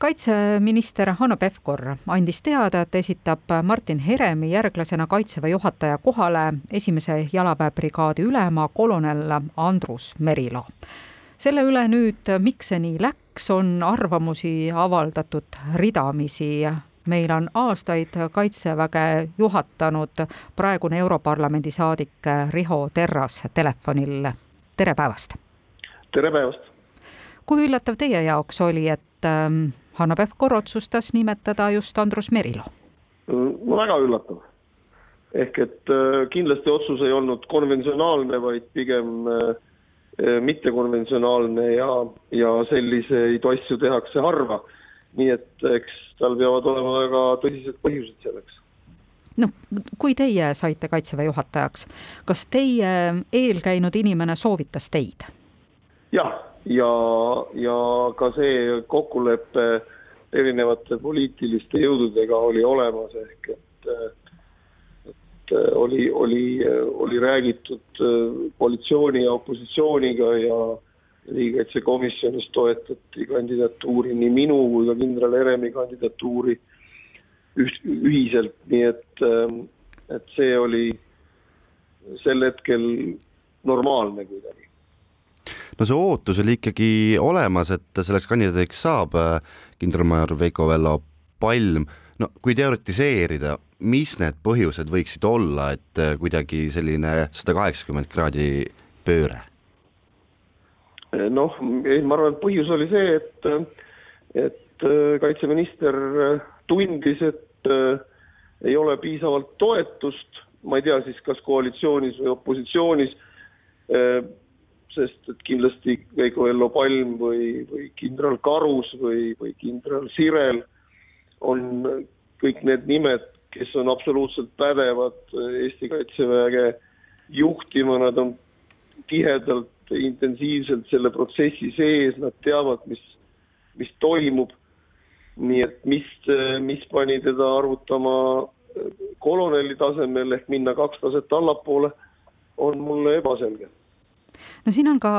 kaitseminister Hanno Pevkur andis teada, et esitab Martin Heremi järglasena Kaitseväe juhataja kohale esimese jalaväebrigaadi ülema kolonel Andrus Merilo. selle üle nüüd, miks see nii läks, on arvamusi avaldatud ridamisi meil on aastaid Kaitseväge juhatanud praegune Europarlamendi saadik Riho Terras telefonil. tere päevast! tere päevast! kui üllatav teie jaoks oli, et ähm, Hanno Pevkur otsustas nimetada just Andrus Merilo? väga üllatav. ehk et äh, kindlasti otsus ei olnud konventsionaalne, vaid pigem äh, mittekonventsionaalne ja, ja selliseid asju tehakse harva. nii et eks tal peavad olema väga tõsised põhjused selleks. noh, kui teie saite Kaitseväe juhatajaks, kas teie eelkäinud inimene soovitas teid? jah, ja, ja ka see kokkulepe erinevate poliitiliste jõududega oli olemas, ehk et et oli, oli, oli räägitud koalitsiooni ja opositsiooniga ja riigikaitsekomisjonis toetati kandidatuuri, nii minu kui ka kindral Heremi kandidatuuri üht, ühiselt, nii et, ähm, et see oli sel hetkel normaalne kuidagi. No see ootus oli ikkagi olemas, et selleks kandidaadiks saab äh, kindralmajor Veiko Vello Palm, no kui teoritiseerida, mis need põhjused võiksid olla, et äh, kuidagi selline sada kaheksakümmend kraadi pööre? noh, ma arvan, et põhjus oli see, et, et äh, kaitseminister tundis, et ei ole piisavalt toetust, ma ei tea siis, kas koalitsioonis või opositsioonis, sest et kindlasti Veiko Ello Palm või, või kindral Karus või, või kindral Sirel on kõik need nimed, kes on absoluutselt pädevad Eesti Kaitseväge juhtima, nad on tihedalt intensiivselt selle protsessi sees, nad teavad, mis, mis toimub. nii et mis, mis pani teda arvutama koloneli tasemel ehk minna kaks taset allapoole, on mulle ebaselge. No siin on ka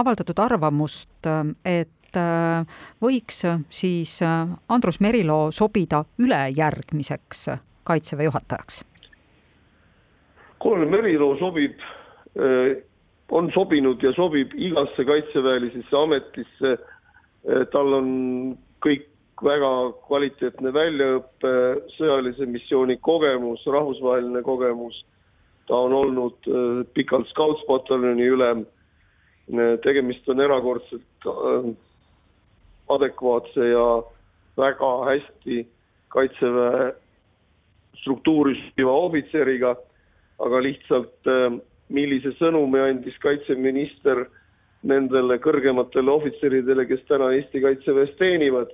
avaldatud arvamust, et äh, võiks siis äh, Andrus Merilo sobida ülejärgmiseks kaitseväe juhatajaks? kolonel Merilo sobib äh, on sobinud ja sobib igasse kaitseväelisesse ametisse. Tal on kõik väga kvaliteetne väljaõpe, sõjalise missiooni kogemus, rahvusvaheline kogemus. Ta on olnud eh, pikalt Scouts-pataljoni ülem. Tegemist on erakordselt adekvaatse ja väga hästi kaitseväe struktuuri sobiva ohvitseriga, aga lihtsalt millise sõnumi andis kaitseminister nendele kõrgematele ohvitseridele, kes täna Eesti Kaitseväes teenivad.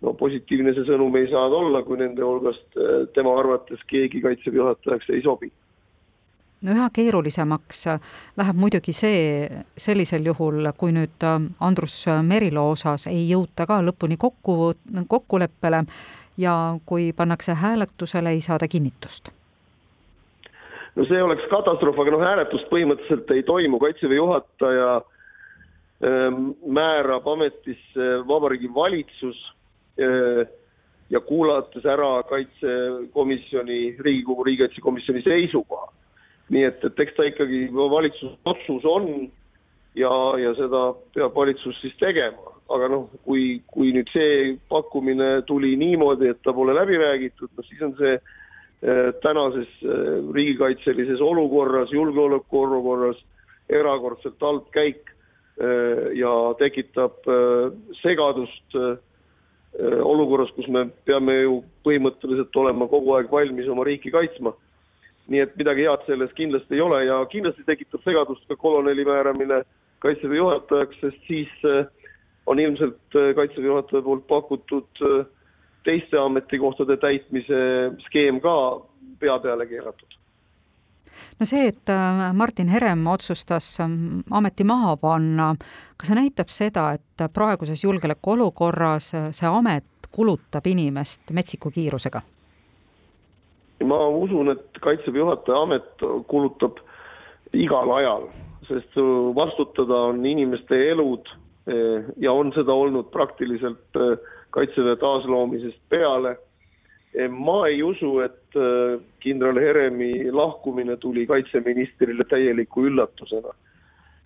no positiivne see sõnum ei saa olla, kui nende hulgast äh, tema arvates keegi Kaitseväe juhatajaks ei sobi no üha keerulisemaks läheb muidugi see sellisel juhul, kui nüüd äh, Andrus Merilo osas ei jõuta ka lõpuni kokku, kokkuleppele ja kui pannakse hääletusele, ei saada kinnitust no see oleks katastroof, aga noh, hääletust põhimõtteliselt ei toimu, kaitseväe juhataja ähm, määrab ametisse Vabariigi Valitsus äh, ja kuulates ära kaitsekomisjoni, Riigikogu riigikaitsekomisjoni seisukoha. Nii et, et eks ta ikkagi valitsuse otsus on ja, ja seda peab valitsus siis tegema, aga noh, kui, kui nüüd see pakkumine tuli niimoodi, et ta pole läbi räägitud, no siis on see Äh, tänases äh, riigikaitselises olukorras, julgeolekuolukorras erakordselt halb käik äh, ja tekitab segadust olukorras, kus me peame ju põhimõtteliselt olema kogu aeg valmis oma riiki kaitsma. Nii et midagi head selles kindlasti ei ole ja kindlasti tekitab segadust ka koloneli määramine kaitseväe juhatajaks, sest siis on ilmselt kaitseväe juhataja poolt pakutud äh, teiste ametikohtade täitmise skeem ka pea peale keeratud no see, et Martin Herem otsustas ameti maha panna, kas see näitab seda, et praeguses julgeolekuolukorras see amet kulutab inimest metsiku kiirusega? Ma usun, et Kaitseväe juhataja amet kulutab igal ajal, sest vastutada on inimeste elud eh, ja on seda olnud praktiliselt eh, kaitseväe taasloomisest peale. ma ei usu, et kindral Heremi lahkumine tuli kaitseministrile täieliku üllatusena.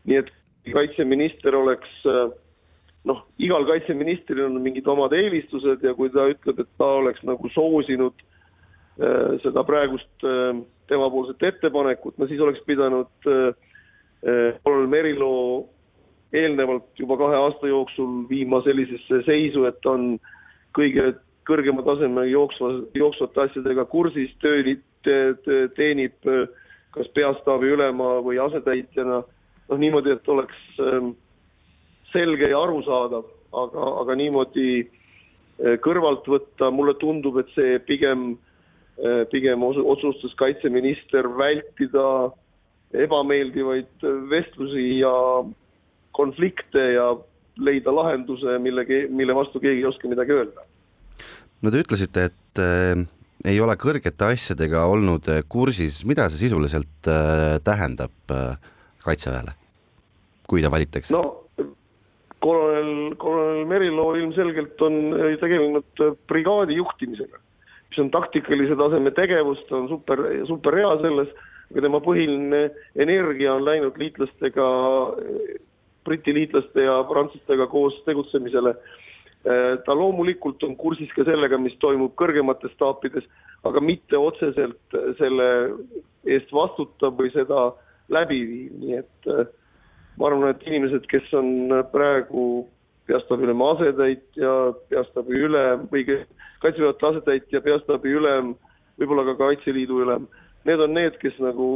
nii et kaitseminister oleks noh, igal kaitseministril on mingid omad eelistused ja kui ta ütleb, et ta oleks nagu soosinud äh, seda praegust äh, temapoolset ettepanekut, no siis oleks pidanud äh, Merilo eelnevalt juba kahe aasta jooksul viima sellisesse seisu, et on kõige kõrgema taseme jooksva, jooksvate asjadega kursis, töö, teenib kas peastaabi ülema või asetäitjana, noh niimoodi, et oleks äh, selge ja arusaadav, aga, aga niimoodi kõrvalt võtta, mulle tundub, et see pigem, pigem otsustas kaitseminister vältida ebameeldivaid vestlusi ja konflikte ja leida lahenduse, mille, mille vastu keegi ei oska midagi öelda. no te ütlesite, et äh, ei ole kõrgete asjadega olnud kursis, mida see sisuliselt äh, tähendab äh, Kaitseväele, kui ta valitakse? no kolonel, kolonel Merilo ilmselgelt on tegelenud brigaadi juhtimisega, mis on taktikalise taseme tegevus, ta on super, super hea selles, aga tema põhiline energia on läinud liitlastega, Briti liitlaste ja prantslastega koos tegutsemisele. ta loomulikult on kursis ka sellega, mis toimub kõrgemates staapides, aga mitte otseselt selle eest vastutab või seda läbi viib, nii et äh, ma arvan, et inimesed, kes on praegu peastaabi ülema asetäitja, peastaabi ülem või kaitseväe juhataja asetäitja, peastaabi ülem, võib-olla ka Kaitseliidu ülem, need on need, kes nagu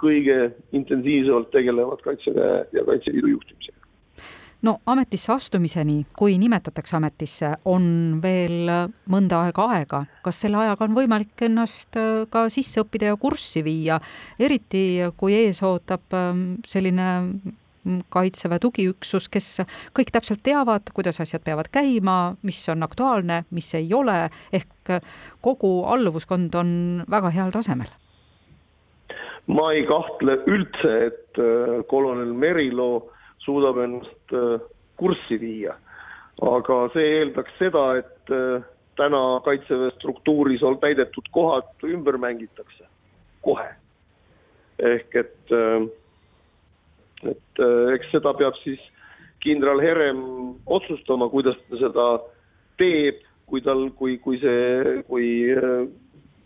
kõige intensiivsemalt tegelevad Kaitseväe ja Kaitseliidu juhtimisega. No ametisse astumiseni, kui nimetatakse ametisse, on veel mõnda aega aega. kas selle ajaga on võimalik ennast ka sisse õppida ja kurssi viia, eriti kui ees ootab ähm, selline kaitseväe tugiüksus, kes kõik täpselt teavad, kuidas asjad peavad käima, mis on aktuaalne, mis ei ole, ehk kogu alluvuskond on väga heal tasemel ma ei kahtle üldse, et äh, kolonel Merilo suudab ennast äh, kurssi viia. aga see eeldaks seda, et äh, täna Kaitseväe struktuuris on täidetud kohad ümber mängitakse kohe. ehk et, äh, et eks seda peab siis kindral Herem otsustama, kuidas ta seda teeb, kui tal, kui, kui see, kui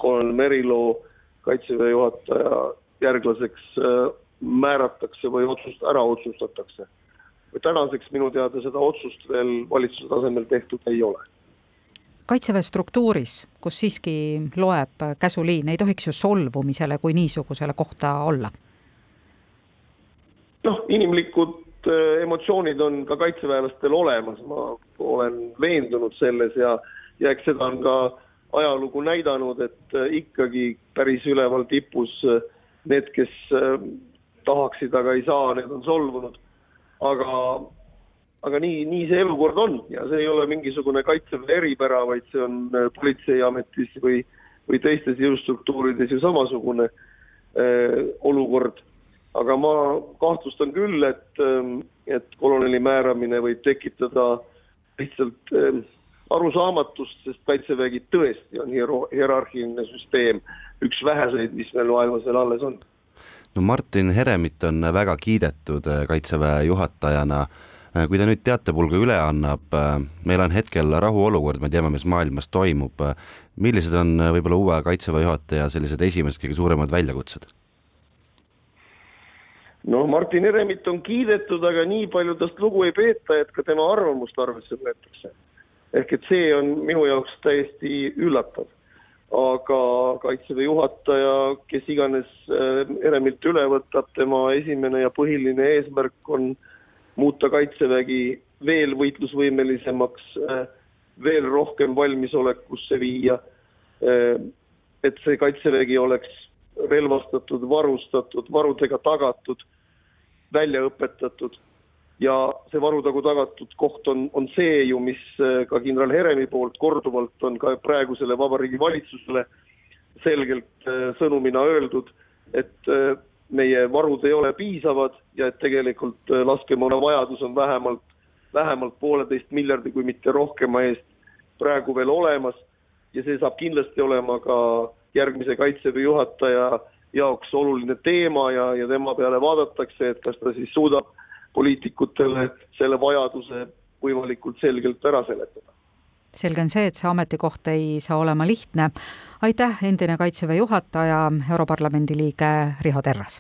kolonel Merilo kaitseväe juhataja järglaseks määratakse või otsust ära otsustatakse. tänaseks minu teada seda otsust veel valitsuse tasemel tehtud ei ole. kaitseväe struktuuris, kus siiski loeb käsuliin, ei tohiks ju solvumisele kui niisugusele kohta olla? Inimlikud äh, emotsioonid on ka kaitseväelastel olemas, ma olen veendunud selles ja, ja eks seda on ka ajalugu näidanud, et äh, ikkagi päris üleval tipus äh, need, kes tahaksid, aga ei saa, need on solvunud. aga, aga nii, nii see elukord on ja see ei ole mingisugune kaitseväe eripära, vaid see on politseiametis või, või teistes jõustruktuurides ju samasugune olukord. Aga ma kahtlustan küll, et, ähm, et koloneli määramine võib tekitada lihtsalt äh, arusaamatust, sest Kaitsevägi tõesti on hierarhiline süsteem, üks väheseid, mis meil maailmas veel alles on no Martin Heremit on väga kiidetud äh, Kaitseväe juhatajana. Äh, kui ta nüüd teatepulga üle annab, äh, meil on hetkel rahuolukord, me teame, mis maailmas toimub. millised on võib-olla uue Kaitseväe juhataja sellised esimesed kõige suuremad väljakutsed? No Martin Heremit on kiidetud, aga nii palju tast lugu ei peeta, et ka tema arvamust arvesse võetakse. ehk et see on minu jaoks täiesti üllatav aga Kaitseväe juhataja, kes iganes Heremilt äh, üle võtab, tema esimene ja põhiline eesmärk on muuta Kaitsevägi veel võitlusvõimelisemaks, äh, veel rohkem valmisolekusse viia, äh, et see Kaitsevägi oleks relvastatud, varustatud, varudega tagatud, välja õpetatud. Ja see varutagu tagatud koht on, on see ju, mis äh, ka kindral Heremi poolt korduvalt on ka praegusele Vabariigi Valitsusele selgelt äh, sõnumina öeldud, et äh, meie varud ei ole piisavad ja et tegelikult laskemoona vajadus on vähemalt, vähemalt pooleteist miljardi, kui mitte rohkema eest praegu veel olemas. Ja see saab kindlasti olema ka järgmise Kaitseväe juhataja jaoks oluline teema ja, ja tema peale vaadatakse, et kas ta siis suudab poliitikutele selle vajaduse võimalikult selgelt ära seletada. selge on see, et see ametikoht ei saa olema lihtne. aitäh, endine Kaitseväe juhataja, Europarlamendi liige Riho Terras!